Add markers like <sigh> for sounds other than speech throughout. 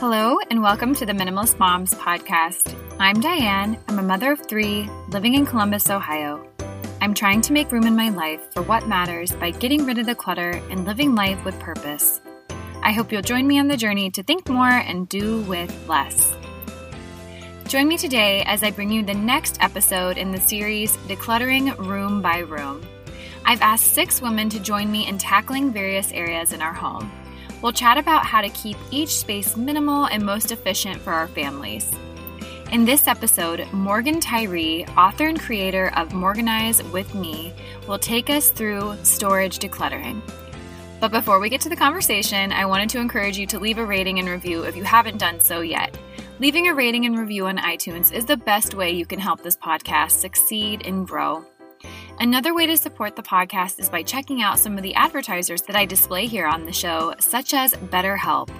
Hello, and welcome to the Minimalist Moms podcast. I'm Diane. I'm a mother of three living in Columbus, Ohio. I'm trying to make room in my life for what matters by getting rid of the clutter and living life with purpose. I hope you'll join me on the journey to think more and do with less. Join me today as I bring you the next episode in the series Decluttering Room by Room. I've asked six women to join me in tackling various areas in our home. We'll chat about how to keep each space minimal and most efficient for our families. In this episode, Morgan Tyree, author and creator of Morganize with Me, will take us through storage decluttering. But before we get to the conversation, I wanted to encourage you to leave a rating and review if you haven't done so yet. Leaving a rating and review on iTunes is the best way you can help this podcast succeed and grow. Another way to support the podcast is by checking out some of the advertisers that I display here on the show, such as BetterHelp.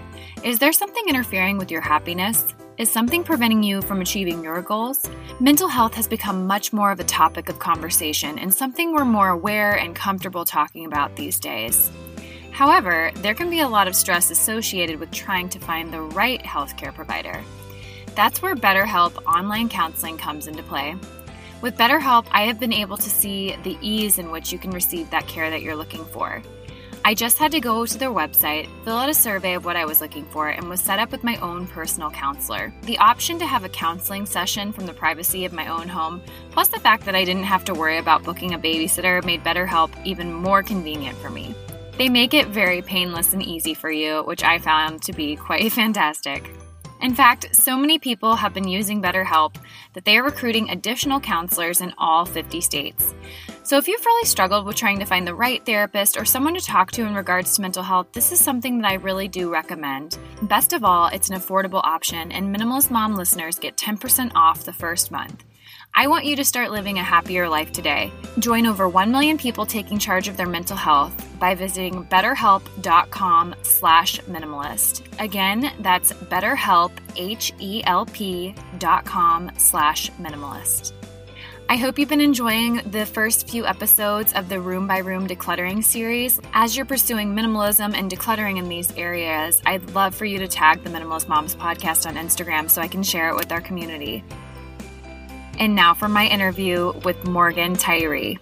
Is there something interfering with your happiness? Is something preventing you from achieving your goals? Mental health has become much more of a topic of conversation and something we're more aware and comfortable talking about these days. However, there can be a lot of stress associated with trying to find the right healthcare provider. That's where BetterHelp online counseling comes into play. With BetterHelp, I have been able to see the ease in which you can receive that care that you're looking for. I just had to go to their website, fill out a survey of what I was looking for, and was set up with my own personal counselor. The option to have a counseling session from the privacy of my own home, plus the fact that I didn't have to worry about booking a babysitter, made BetterHelp even more convenient for me. They make it very painless and easy for you, which I found to be quite <laughs> fantastic. In fact, so many people have been using BetterHelp that they are recruiting additional counselors in all 50 states. So, if you've really struggled with trying to find the right therapist or someone to talk to in regards to mental health, this is something that I really do recommend. Best of all, it's an affordable option, and Minimalist Mom listeners get 10% off the first month. I want you to start living a happier life today. Join over 1 million people taking charge of their mental health by visiting betterhelp.com slash minimalist. Again, that's betterhelp, H-E-L-P dot com slash minimalist. I hope you've been enjoying the first few episodes of the Room by Room Decluttering series. As you're pursuing minimalism and decluttering in these areas, I'd love for you to tag the Minimalist Moms podcast on Instagram so I can share it with our community. And now for my interview with Morgan Tyree.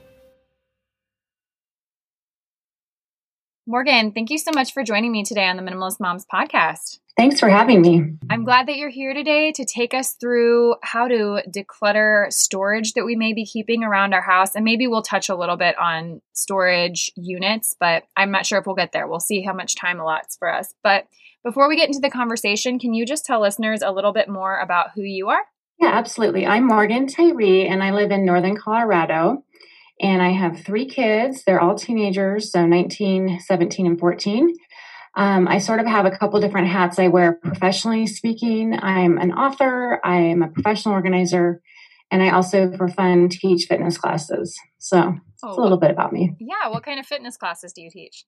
Morgan, thank you so much for joining me today on the Minimalist Moms podcast. Thanks for having me. I'm glad that you're here today to take us through how to declutter storage that we may be keeping around our house. And maybe we'll touch a little bit on storage units, but I'm not sure if we'll get there. We'll see how much time allots for us. But before we get into the conversation, can you just tell listeners a little bit more about who you are? Yeah, absolutely. I'm Morgan Tyree, and I live in Northern Colorado and I have three kids. They're all teenagers, so 19, 17, and 14. Um, I sort of have a couple different hats I wear professionally speaking. I'm an author, I'm a professional organizer, and I also, for fun, teach fitness classes. So oh, it's a little bit about me. Yeah. What kind of fitness classes do you teach?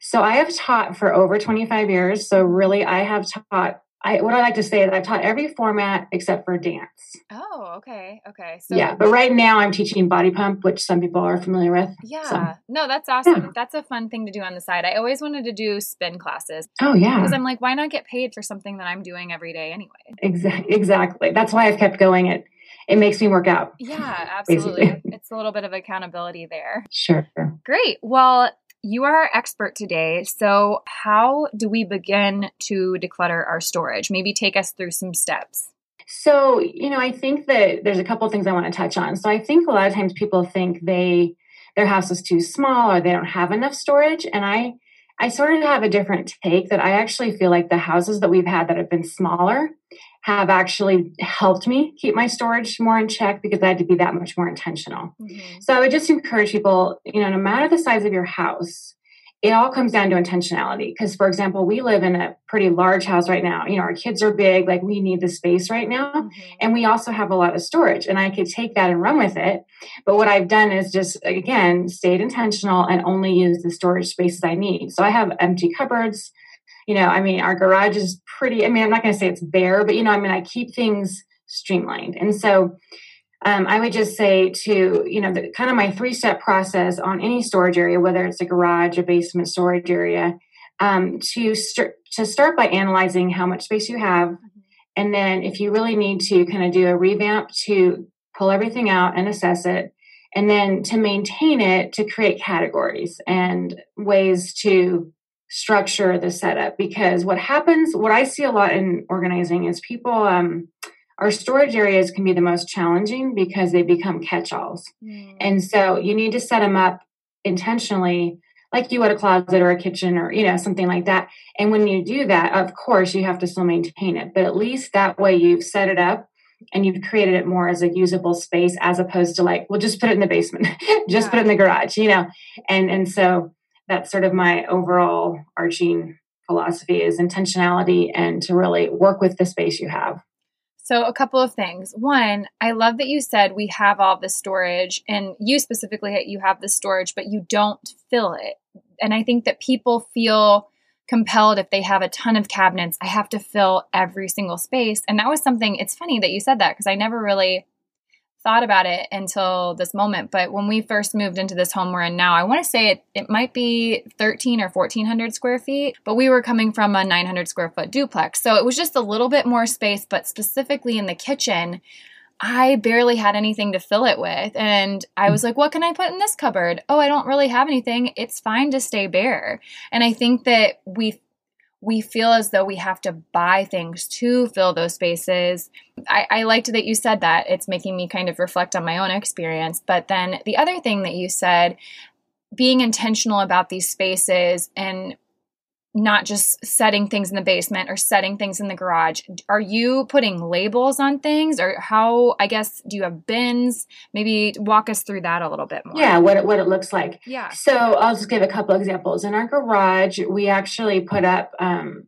So I have taught for over 25 years. So really, I have taught I what I like to say is I've taught every format except for dance. Oh, okay, okay. So yeah, but right now I'm teaching body pump, which some people are familiar with. Yeah, so. no, that's awesome. Yeah. That's a fun thing to do on the side. I always wanted to do spin classes. Oh yeah, because I'm like, why not get paid for something that I'm doing every day anyway? Exactly. Exactly. That's why I've kept going. It it makes me work out. Yeah, <laughs> absolutely. it's a little bit of accountability there. Sure. Great. Well, you are our expert today. So, how do we begin to declutter our storage? Maybe take us through some steps. So, you know, I think that there's a couple things I want to touch on. So, I think a lot of times people think they their house is too small or they don't have enough storage, and I I sort of have a different take that I actually feel like the houses that we've had that have been smaller have actually helped me keep my storage more in check because I had to be that much more intentional. Mm-hmm. So I would just encourage people, you know, no matter the size of your house, it all comes down to intentionality. Because, for example, we live in a pretty large house right now. You know, our kids are big, like we need the space right now. Mm-hmm. And we also have a lot of storage, and I could take that and run with it. But what I've done is just, again, stayed intentional and only use the storage spaces I need. So I have empty cupboards you know, I mean, our garage is pretty, I mean, I'm not going to say it's bare, but, you know, I mean, I keep things streamlined. And so um, I would just say to, you know, the, kind of my three step process on any storage area, whether it's a garage, a basement storage area, um, to start to start by analyzing how much space you have, mm-hmm. and then if you really need to kind of do a revamp to pull everything out and assess it, and then to maintain it to create categories and ways to structure the setup because what happens what i see a lot in organizing is people um, our storage areas can be the most challenging because they become catch-alls mm. and so you need to set them up intentionally like you would a closet or a kitchen or you know something like that and when you do that of course you have to still maintain it but at least that way you've set it up and you've created it more as a usable space as opposed to like well just put it in the basement <laughs> just yeah. put it in the garage you know and and so that's sort of my overall arching philosophy is intentionality and to really work with the space you have so, a couple of things. One, I love that you said we have all the storage, and you specifically, you have the storage, but you don't fill it. And I think that people feel compelled if they have a ton of cabinets, I have to fill every single space. And that was something, it's funny that you said that because I never really thought about it until this moment. But when we first moved into this home we're in now, I want to say it, it might be 13 or 1400 square feet, but we were coming from a 900 square foot duplex. So it was just a little bit more space, but specifically in the kitchen, I barely had anything to fill it with. And I was like, what can I put in this cupboard? Oh, I don't really have anything. It's fine to stay bare. And I think that we we feel as though we have to buy things to fill those spaces. I, I, liked that you said that. It's making me kind of reflect on my own experience. But then the other thing that you said, being intentional about these spaces and not just setting things in the basement or setting things in the garage. Are you putting labels on things or how, I guess, do you have bins? Maybe walk us through that a little bit more. Yeah, what it, what it looks like. Yeah. So I'll just give a couple examples. In our garage, we actually put up um,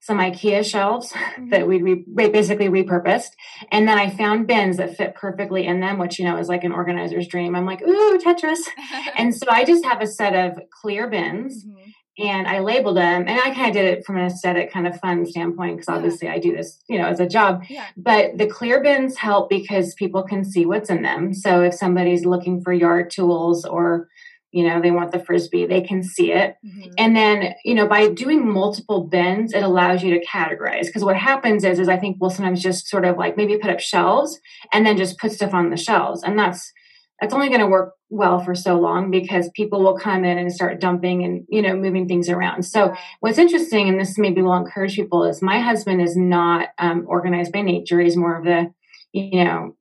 some IKEA shelves mm-hmm. that we re- basically repurposed. And then I found bins that fit perfectly in them, which, you know, is like an organizer's dream. I'm like, ooh, Tetris. <laughs> and so I just have a set of clear bins. Mm-hmm and I labeled them. And I kind of did it from an aesthetic kind of fun standpoint because obviously yeah. I do this, you know, as a job. Yeah. But the clear bins help because people can see what's in them. So if somebody's looking for yard tools or you know they want the frisbee they can see it mm-hmm. and then you know by doing multiple bins it allows you to categorize because what happens is is i think we'll sometimes just sort of like maybe put up shelves and then just put stuff on the shelves and that's that's only going to work well for so long because people will come in and start dumping and you know moving things around. So what's interesting and this maybe will encourage people is my husband is not um, organized by nature. He's more of the you know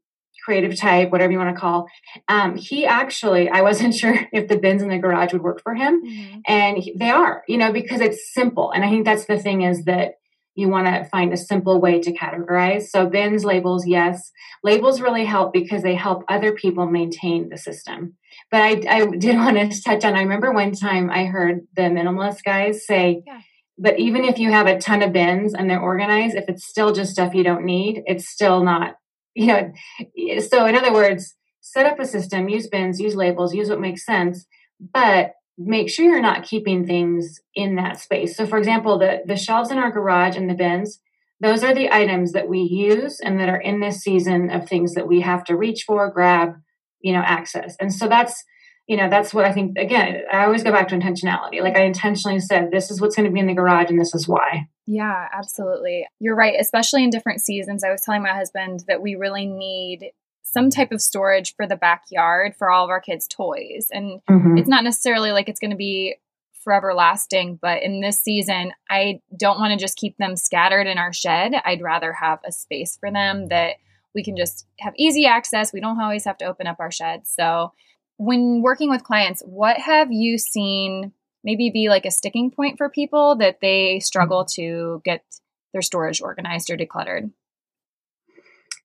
creative type whatever you want to call. Um, he actually i wasn't <laughs> sure if the bins in the garage would work for him. Mm-hmm. and he, they are you know because it's simple. And i think that's the thing is that you want to find a simple way to categorize. So bins, labels, yes. Labels really help because they help other people maintain the system. But I, I did <laughs> want to touch on, I remember one time I heard the minimalist guys say, yeah. but even if you have a ton of bins and they're organized, if it's still just stuff you don't need, it's still not, <laughs> you know. So in other words, set up a system, use bins, use labels, use what makes sense, but make sure you're not keeping things in that space. So, for example, the, the shelves in our garage and the bins, those are the items that we use and that are in this season of things that we have to reach for, grab, you know, access. And so that's, you know, that's what I think. Again, I always go back to intentionality. Like I intentionally said, this is what's going to be in the garage and this is why. Yeah, absolutely. You're right, especially in different seasons. I was telling my husband that we really need some type of storage for the backyard for all of our kids' toys. And mm-hmm. it's not necessarily like it's going to be forever lasting, but in this season, I don't want to just keep them scattered in our shed. I'd rather have a space for them that we can just have easy access. We don't always have to open up our shed. So, when working with clients, what have you seen maybe be like a sticking point for people that they struggle to get their storage organized or decluttered?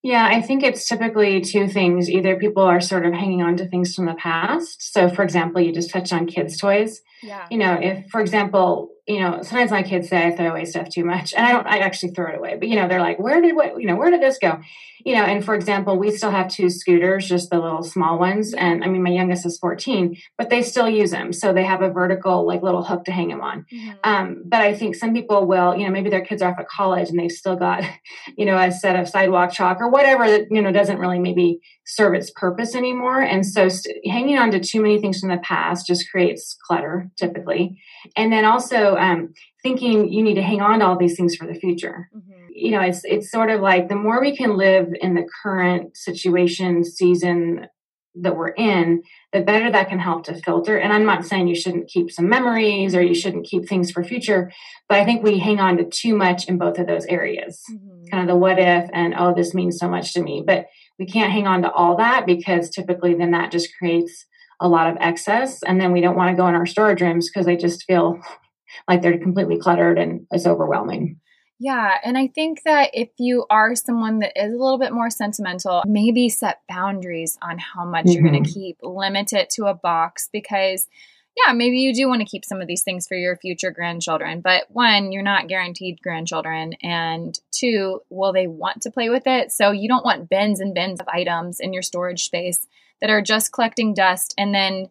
Yeah, I think it's typically two things. Either people are sort of hanging on to things from the past. So, for example, you just touched on kids' toys. Yeah. You know, if, for example, you know, sometimes my kids say I throw away stuff too much, and I don't. I actually throw it away, but you know, they're like, "Where did what? You know, where did this go?" You know, and for example, we still have two scooters, just the little small ones, and I mean, my youngest is fourteen, but they still use them, so they have a vertical like little hook to hang them on. Mm-hmm. Um, but I think some people will, you know, maybe their kids are off at college and they've still got, <laughs> you know, a set of sidewalk chalk or whatever that you know doesn't really maybe serve its purpose anymore, and so st- hanging on to too many things from the past just creates clutter typically, and then also um, thinking you need to hang on to all these things for the future. Mm-hmm. You know, it's it's sort of like the more we can live in the current situation, season that we're in, the better that can help to filter. And I'm not saying you shouldn't keep some memories or you shouldn't keep things for future, but I think we hang on to too much in both of those areas. Mm-hmm. Kind of the what if and oh, this means so much to me. But we can't hang on to all that because typically then that just creates a lot of excess. And then we don't want to go in our storage rooms because they just feel like they're completely cluttered and it's overwhelming. Yeah. And I think that if you are someone that is a little bit more sentimental, maybe set boundaries on how much mm-hmm. you're going to keep, limit it to a box because, yeah, maybe you do want to keep some of these things for your future grandchildren. But one, you're not guaranteed grandchildren. And two, will they want to play with it? So you don't want bins and bins of items in your storage space that are just collecting dust and then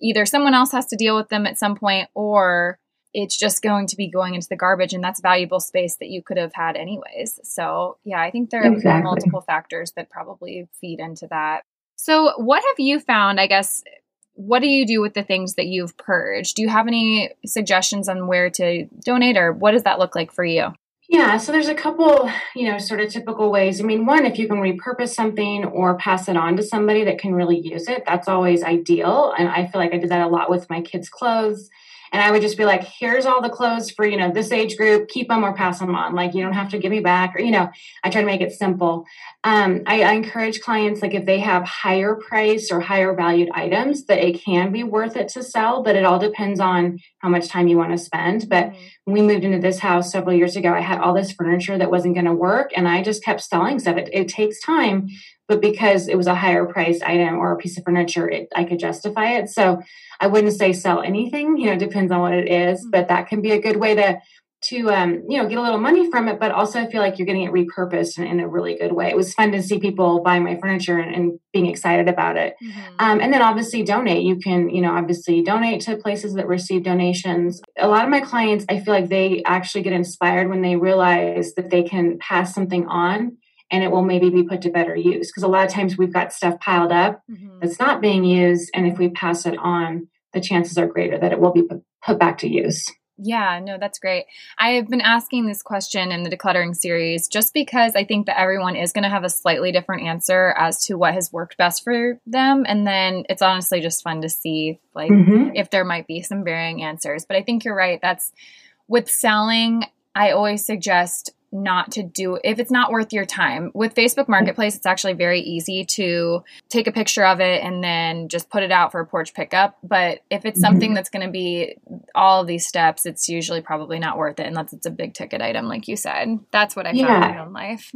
either someone else has to deal with them at some point or it's just going to be going into the garbage and that's valuable space that you could have had anyways. So, yeah, I think there are exactly. multiple factors that probably feed into that. So, what have you found, I guess, what do you do with the things that you've purged? Do you have any suggestions on where to donate or what does that look like for you? Yeah, so there's a couple, you know, sort of typical ways. I mean, one, if you can repurpose something or pass it on to somebody that can really use it, that's always ideal. And I feel like I did that a lot with my kids' clothes and I would just be like, here's all the clothes for, you know, this age group, keep them or pass them on. Like, you don't have to give me back or, you know, I try to make it simple. Um, I, I encourage clients, like if they have higher price or higher valued items, that it can be worth it to sell, but it all depends on how much time you want to spend. But mm-hmm. when we moved into this house several years ago, I had all this furniture that wasn't going to work and I just kept selling stuff. It, it takes time, but because it was a higher priced item or a piece of furniture, it, I could justify it. So I wouldn't say sell anything, you know, depends on what it is, mm-hmm. but that can be a good way to to um, you know get a little money from it, but also I feel like you're getting it repurposed in, in, a really good way. It was fun to see people buy my furniture and, and being excited about it. Mm-hmm. Um, and then obviously donate. You can you know obviously donate to places that receive donations. A lot of my clients, I feel like they actually get inspired when they realize that they can pass something on and it will maybe be put to better use. Because a lot of times we've got stuff piled up mm-hmm. that's not being used. And if we pass it on, the chances are greater that it will be put back to use. Yeah, no, that's great. I have been asking this question in the decluttering series just because I think that everyone is going to have a slightly different answer as to what has worked best for them. And then it's honestly just fun to see like mm-hmm. if there might be some varying answers. But I think you're right. That's with selling, I always suggest not to do if it's not worth your time. With Facebook Marketplace, it's actually very easy to take a picture of it and then just put it out for a porch pickup. But if it's something mm-hmm. that's going to be all of these steps, it's usually probably not worth it unless it's a big ticket item, like you said. That's what I yeah. found in my own life.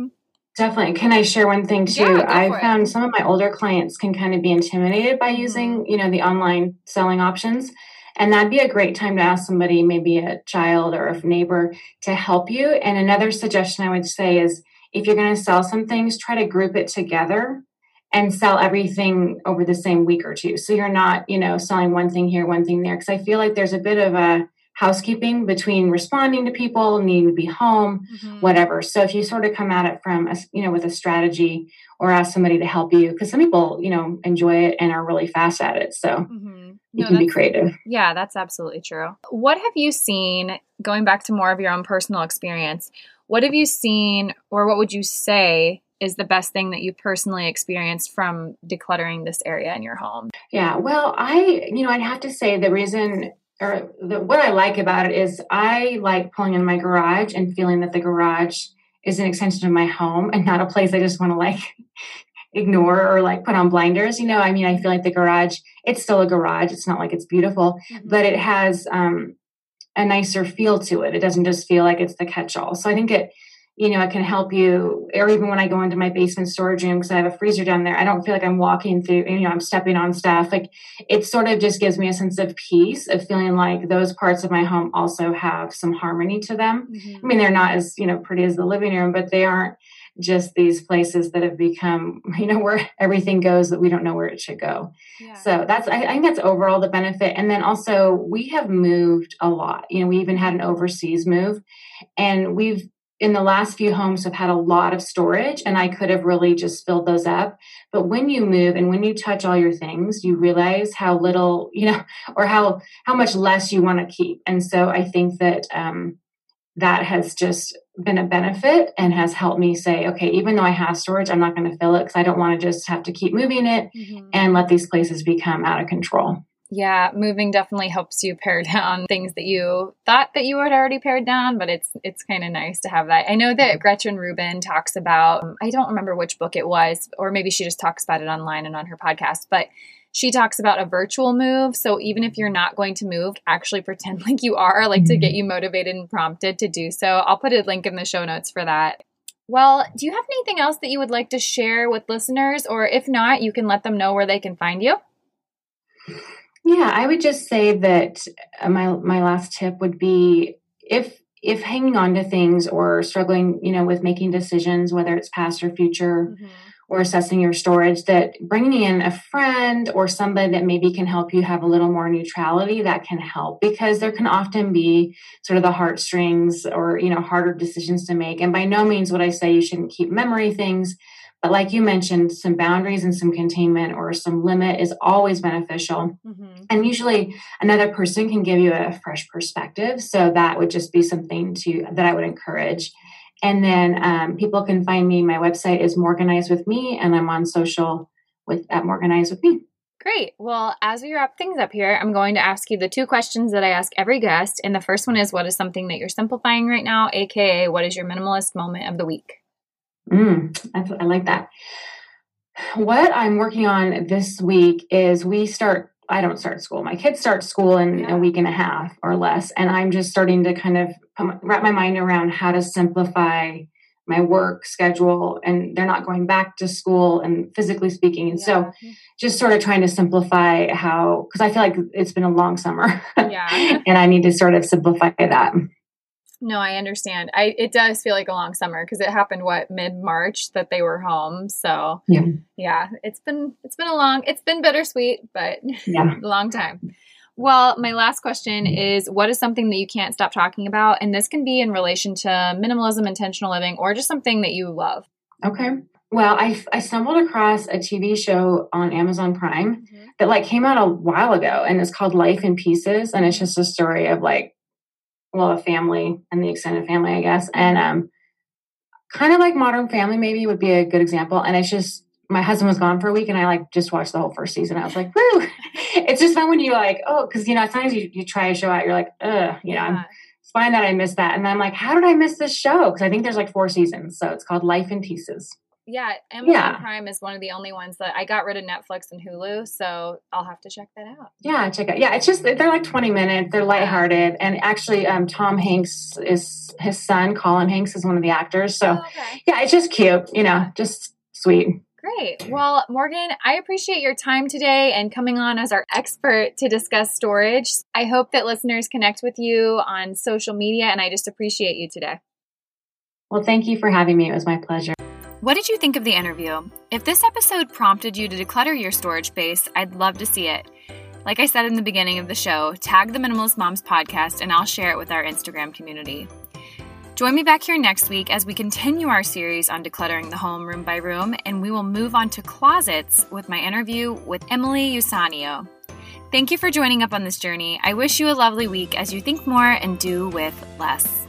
Definitely. Can I share one thing too? Yeah, I found some of my older clients can kind of be intimidated by mm-hmm. using, you know, the online selling options. And that'd be a great time to ask somebody, maybe a child or a neighbor, to help you. And another suggestion I would say is if you're going to sell some things, try to group it together and sell everything over the same week or two. So you're not, you know, selling one thing here, one thing there. Because I feel like there's a bit of a housekeeping between responding to people, needing to be home, mm-hmm. whatever. So if you sort of come at it from, a, you know, with a strategy or ask somebody to help you, because some people, you know, enjoy it and are really fast at it. So mm-hmm. you no, can be creative. Yeah, that's absolutely true. What have you seen, going back to more of your own personal experience, what have you seen or what would you say is the best thing that you personally experienced from decluttering this area in your home? Yeah, well, I, you know, I'd have to say the reason or the, what I like about it is I like pulling in my garage and feeling that the garage is an extension of my home and not a place I just want to like <laughs> ignore or like put on blinders. You know, I mean, I feel like the garage, it's still a garage. It's not like it's beautiful, mm-hmm. but it has um, a nicer feel to it. It doesn't just feel like it's the catch all. So I think it, you know, it can help you, or even when I go into my basement storage room because I have a freezer down there, I don't feel like I'm walking through, you know, I'm stepping on stuff. Like it sort of just gives me a sense of peace of feeling like those parts of my home also have some harmony to them. Mm-hmm. I mean, they're not as, you know, pretty as the living room, but they aren't just these places that have become, <laughs> you know, where everything goes that we don't know where it should go. Yeah. So that's, I, I think that's overall the benefit. And then also, we have moved a lot. You know, we even had an overseas move and we've in the last few homes have had a lot of storage and I could have really just filled those up. But when you move and when you touch all your things, you realize how little, <laughs> you know, or how how much less you want to keep. And so I think that um, that has just been a benefit and has helped me say, okay, even though I have storage, I'm not going to fill it because I don't want to just have to keep moving it mm-hmm. and let these places become out of control. Yeah, moving definitely helps you pare <laughs> down things that you thought that you had already pared down, but it's it's kind of nice to have that. I know that Gretchen Rubin talks about I don't remember which book it was or maybe she just talks about it online and on her podcast, but she talks about a virtual move. So even if you're not going to move, actually <laughs> pretend like you are, like to get mm-hmm. you motivated and prompted to do so. I'll put a link in the show notes for that. Well, do you have anything else that you would like to share with listeners? Or if not, you can let them know where they can find you. Yeah, I would just say that uh, my my last tip would be if if hanging on to things or struggling, you know, with making decisions, whether it's past or future, mm-hmm. or assessing your storage, that bringing in a friend or somebody that maybe can help you have a little more neutrality that can help because there can often be sort of the heartstrings or you know harder decisions to make. And by no means would I say you shouldn't keep memory things, but like you mentioned, some boundaries and some containment or some limit is always beneficial. Mm-hmm. And usually another person can give you a fresh perspective. So that would just be something to that I would encourage. And then um, people can find me. My website is Morganize with Me, and I'm on social with at Morganize with Me. Great. Well, as we wrap things up here, I'm going to ask you the two questions that I ask every guest. And the first one is What is something that you're simplifying right now? AKA, what is your minimalist moment of the week? Mm, I, I like that. What I'm working on this week is we start I don't start school. My kids start school in yeah. a week and a half or less. And I'm just starting to kind of wrap my mind around how to simplify my work schedule. And they're not going back to school and physically speaking. And yeah. so just sort of trying to simplify how, because I feel like it's been a long summer. Yeah. <laughs> and I need to sort of simplify that. No, I understand. I it does feel like a long summer because it happened what mid March that they were home. So yeah, yeah, it's been it's been a long it's been bittersweet, but yeah, <laughs> a long time. Well, my last question is what is something that you can't stop talking about? And this can be in relation to minimalism, intentional living, or just something that you love. Okay. Well, I, I stumbled across a TV show on Amazon Prime mm-hmm. that like came out a while ago and it's called Life in Pieces. And it's just a story of like well, a family and the extended family, I guess. And um, kind of like Modern Family, maybe would be a good example. And it's just my husband was gone for a week, and I like just watched the whole first season. I was like, woo! <laughs> it's just fun when you like, oh, because you know, sometimes you, you try a show out, you're like, ugh, you know, yeah. it's fine that I missed that. And I'm like, how did I miss this show? Because I think there's like four seasons, so it's called Life in Pieces. Yeah, Amazon yeah. Prime is one of the only ones that I got rid of Netflix and Hulu, so I'll have to check that out. Yeah, check out. Yeah, it's just they're like 20 minutes. They're lighthearted, and actually, um, Tom Hanks is his son. Colin Hanks is one of the actors. So oh, okay. yeah, it's just cute. You know, just sweet. Great. Well, Morgan, I appreciate your time today and coming on as our expert to discuss storage. I hope that listeners connect with you on social media, and I just appreciate you today. Well, thank you for having me. It was my pleasure. What did you think of the interview? If this episode prompted you to declutter your storage space, I'd love to see it. Like I said in the beginning of the show, tag the Minimalist Moms podcast and I'll share it with our Instagram community. Join me back here next week as we continue our series on decluttering the home room by room, and we will move on to closets with my interview with Emily Usanio. Thank you for joining up on this journey. I wish you a lovely week as you think more and do with less.